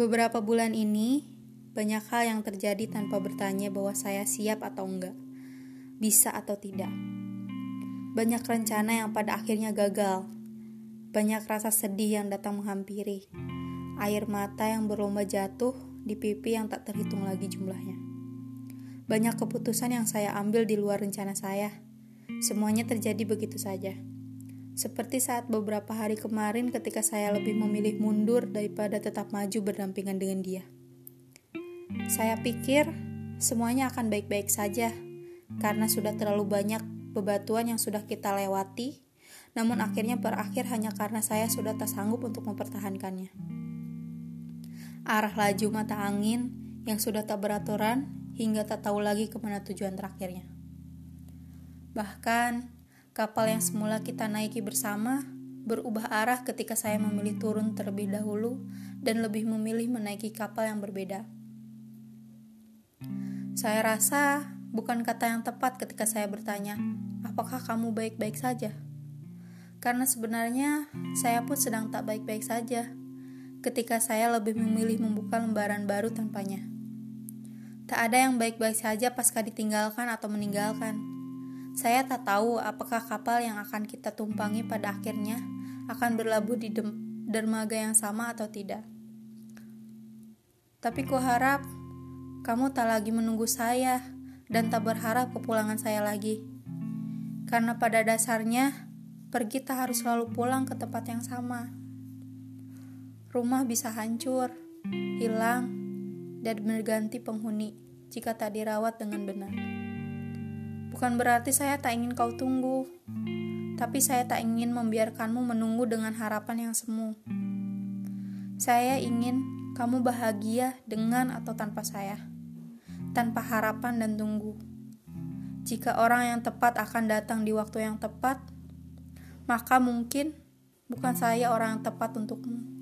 Beberapa bulan ini, banyak hal yang terjadi tanpa bertanya bahwa saya siap atau enggak, bisa atau tidak. Banyak rencana yang pada akhirnya gagal, banyak rasa sedih yang datang menghampiri, air mata yang berlomba jatuh di pipi yang tak terhitung lagi jumlahnya. Banyak keputusan yang saya ambil di luar rencana saya, semuanya terjadi begitu saja. Seperti saat beberapa hari kemarin ketika saya lebih memilih mundur daripada tetap maju berdampingan dengan dia. Saya pikir semuanya akan baik-baik saja karena sudah terlalu banyak bebatuan yang sudah kita lewati, namun akhirnya berakhir hanya karena saya sudah tak sanggup untuk mempertahankannya. Arah laju mata angin yang sudah tak beraturan hingga tak tahu lagi ke mana tujuan terakhirnya. Bahkan Kapal yang semula kita naiki bersama berubah arah ketika saya memilih turun terlebih dahulu dan lebih memilih menaiki kapal yang berbeda. Saya rasa bukan kata yang tepat ketika saya bertanya, "Apakah kamu baik-baik saja?" Karena sebenarnya saya pun sedang tak baik-baik saja ketika saya lebih memilih membuka lembaran baru tanpanya. Tak ada yang baik-baik saja pasca ditinggalkan atau meninggalkan saya tak tahu apakah kapal yang akan kita tumpangi pada akhirnya akan berlabuh di dermaga yang sama atau tidak. Tapi ku harap kamu tak lagi menunggu saya dan tak berharap kepulangan saya lagi. Karena pada dasarnya pergi tak harus selalu pulang ke tempat yang sama. Rumah bisa hancur, hilang, dan berganti penghuni jika tak dirawat dengan benar. Bukan berarti saya tak ingin kau tunggu, tapi saya tak ingin membiarkanmu menunggu dengan harapan yang semu. Saya ingin kamu bahagia dengan atau tanpa saya, tanpa harapan dan tunggu. Jika orang yang tepat akan datang di waktu yang tepat, maka mungkin bukan saya orang yang tepat untukmu.